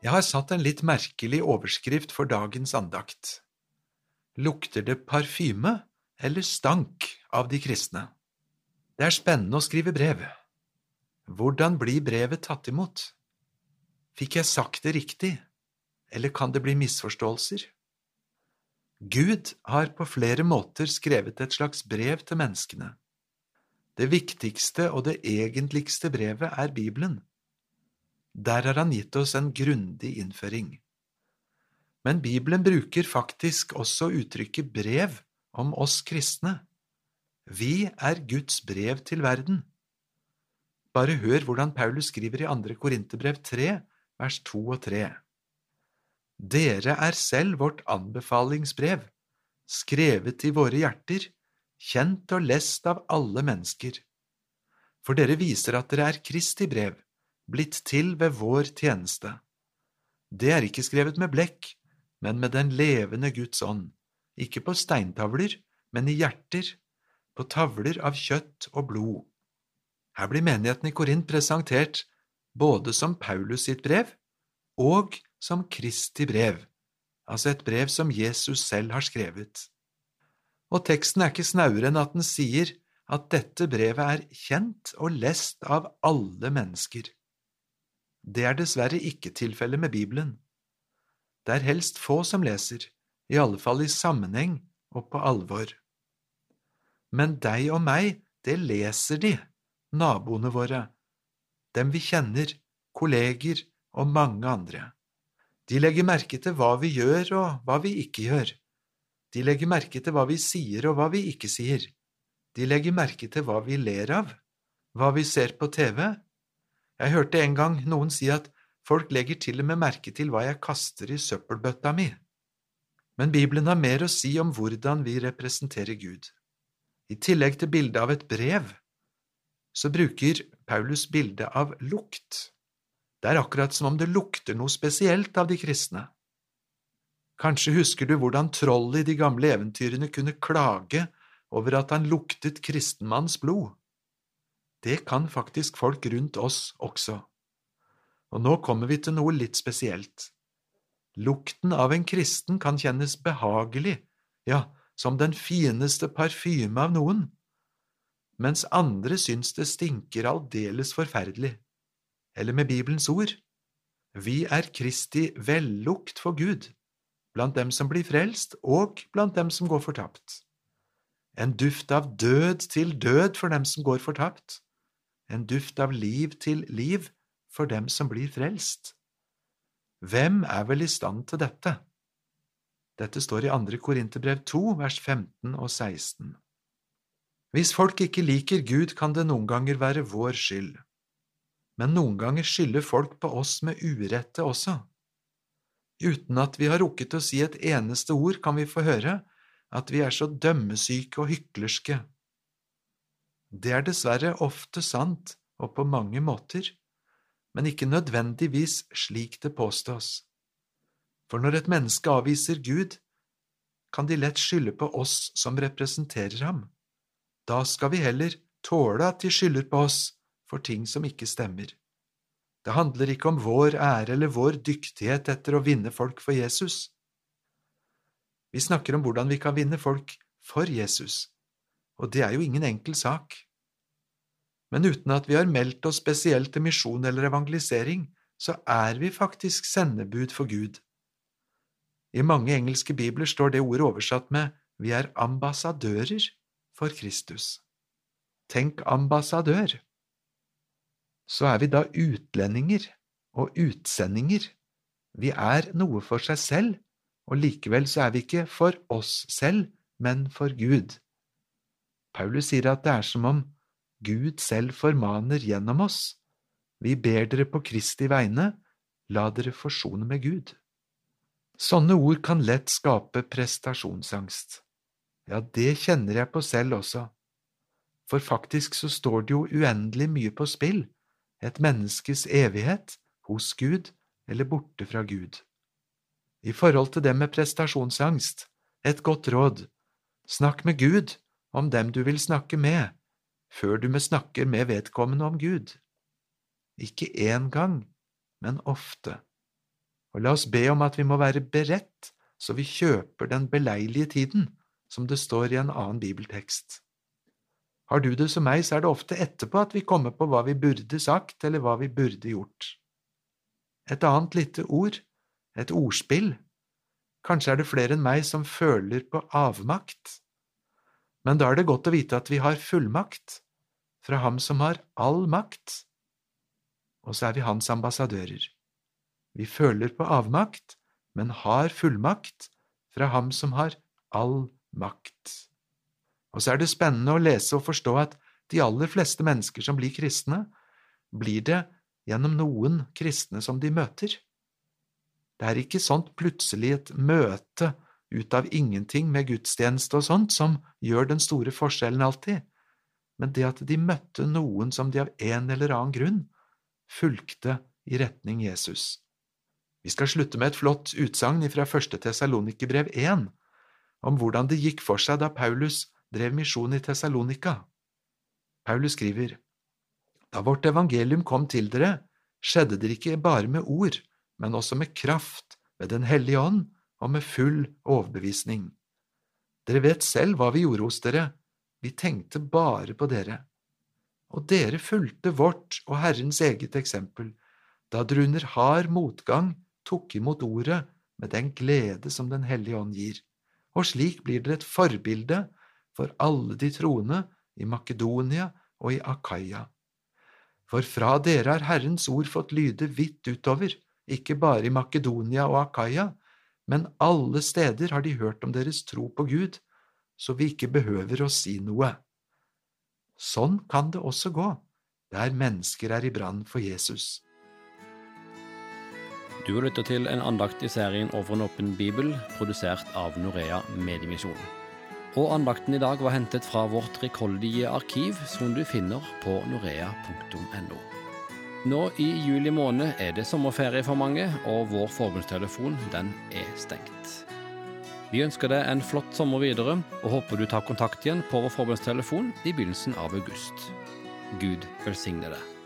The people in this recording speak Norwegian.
Jeg har satt en litt merkelig overskrift for dagens andakt. Lukter det parfyme eller stank av de kristne? Det er spennende å skrive brev. Hvordan blir brevet tatt imot? Fikk jeg sagt det riktig, eller kan det bli misforståelser? Gud har på flere måter skrevet et slags brev til menneskene. Det viktigste og det egentligste brevet er Bibelen. Der har han gitt oss en grundig innføring. Men Bibelen bruker faktisk også uttrykket brev om oss kristne. Vi er Guds brev til verden. Bare hør hvordan Paulus skriver i 2. Korinterbrev 3, vers 2 og 3. Dere er selv vårt anbefalingsbrev, skrevet i våre hjerter, kjent og lest av alle mennesker. For dere viser at dere er Kristi brev, blitt til ved vår tjeneste. Det er ikke skrevet med blekk, men med den levende Guds ånd, ikke på steintavler, men i hjerter, på tavler av kjøtt og blod. Her blir menigheten i Korint presentert både som Paulus sitt brev og som Kristi brev, altså et brev som Jesus selv har skrevet. Og teksten er ikke snauere enn at den sier at dette brevet er kjent og lest av alle mennesker. Det er dessverre ikke tilfellet med Bibelen. Det er helst få som leser, i alle fall i sammenheng og på alvor. Men deg og meg, det leser de, naboene våre, dem vi kjenner, kolleger og mange andre. De legger merke til hva vi gjør og hva vi ikke gjør. De legger merke til hva vi sier og hva vi ikke sier. De legger merke til hva vi ler av, hva vi ser på TV. Jeg hørte en gang noen si at folk legger til og med merke til hva jeg kaster i søppelbøtta mi. Men Bibelen har mer å si om hvordan vi representerer Gud. I tillegg til bildet av et brev, så bruker Paulus bildet av lukt. Det er akkurat som om det lukter noe spesielt av de kristne. Kanskje husker du hvordan trollet i de gamle eventyrene kunne klage over at han luktet kristenmanns blod. Det kan faktisk folk rundt oss også. Og nå kommer vi til noe litt spesielt. Lukten av en kristen kan kjennes behagelig, ja, som den fineste parfyme av noen, mens andre syns det stinker aldeles forferdelig. Eller med Bibelens ord, vi er Kristi vellukt for Gud blant dem som blir frelst, og blant dem som går fortapt. En duft av død til død for dem som går fortapt, en duft av liv til liv for dem som blir frelst. Hvem er vel i stand til dette? Dette står i 2. Korinterbrev 2, vers 15 og 16. Hvis folk ikke liker Gud, kan det noen ganger være vår skyld, men noen ganger skylder folk på oss med urette også. Uten at vi har rukket å si et eneste ord, kan vi få høre at vi er så dømmesyke og hyklerske. Det er dessverre ofte sant og på mange måter, men ikke nødvendigvis slik det påstås. For når et menneske avviser Gud, kan de lett skylde på oss som representerer ham. Da skal vi heller tåle at de skylder på oss for ting som ikke stemmer. Det handler ikke om vår ære eller vår dyktighet etter å vinne folk for Jesus. Vi snakker om hvordan vi kan vinne folk for Jesus, og det er jo ingen enkel sak. Men uten at vi har meldt oss spesielt til misjon eller evangelisering, så er vi faktisk sendebud for Gud. I mange engelske bibler står det ordet oversatt med vi er ambassadører for Kristus. Tenk ambassadør så er vi da utlendinger og utsendinger. Vi er noe for seg selv, og likevel så er vi ikke for oss selv, men for Gud. Paulus sier at det er som om Gud selv formaner gjennom oss. Vi ber dere på Kristi vegne, la dere forsone med Gud. Sånne ord kan lett skape prestasjonsangst. Ja, det kjenner jeg på selv også. For faktisk så står det jo uendelig mye på spill et menneskes evighet hos Gud eller borte fra Gud. I forhold til det med prestasjonsangst, et godt råd, snakk med Gud om dem du vil snakke med, før du med snakker med vedkommende om Gud. Ikke én gang, men ofte. og la oss be om at vi må være beredt så vi kjøper den beleilige tiden, som det står i en annen bibeltekst. Har du det som meg, så er det ofte etterpå at vi kommer på hva vi burde sagt, eller hva vi burde gjort. Et annet lite ord, et ordspill, kanskje er det flere enn meg som føler på avmakt, men da er det godt å vite at vi har fullmakt fra Ham som har all makt, og så er vi Hans ambassadører. Vi føler på avmakt, men har fullmakt fra Ham som har all makt. Og så er det spennende å lese og forstå at de aller fleste mennesker som blir kristne, blir det gjennom noen kristne som de møter. Det er ikke sånt plutselig et møte ut av ingenting med gudstjeneste og sånt som gjør den store forskjellen alltid, men det at de møtte noen som de av en eller annen grunn fulgte i retning Jesus. Vi skal slutte med et flott utsagn fra første Tessalonikerbrev 1 om hvordan det gikk for seg da Paulus drev misjon i Tessalonika. Paulus skriver, Da vårt evangelium kom til dere, skjedde det ikke bare med ord, men også med kraft, ved Den hellige ånd og med full overbevisning. Dere vet selv hva vi gjorde hos dere, vi tenkte bare på dere. Og dere fulgte vårt og Herrens eget eksempel, da dere under hard motgang tok imot ordet med den glede som Den hellige ånd gir, og slik blir dere et forbilde for alle de troende i Makedonia og i Akaya. For fra dere har Herrens ord fått lyde vidt utover, ikke bare i Makedonia og Akaya, men alle steder har de hørt om deres tro på Gud, så vi ikke behøver å si noe. Sånn kan det også gå, der mennesker er i brann for Jesus. Du har lytta til en andakt i serien Over en åpen bibel, produsert av Norea Mediemisjon. Og andakten i dag var hentet fra vårt rikholdige arkiv, som du finner på norea.no. Nå i juli måned er det sommerferie for mange, og vår forbundstelefon den er stengt. Vi ønsker deg en flott sommer videre, og håper du tar kontakt igjen på vår forbundstelefon i begynnelsen av august. Gud velsigne deg.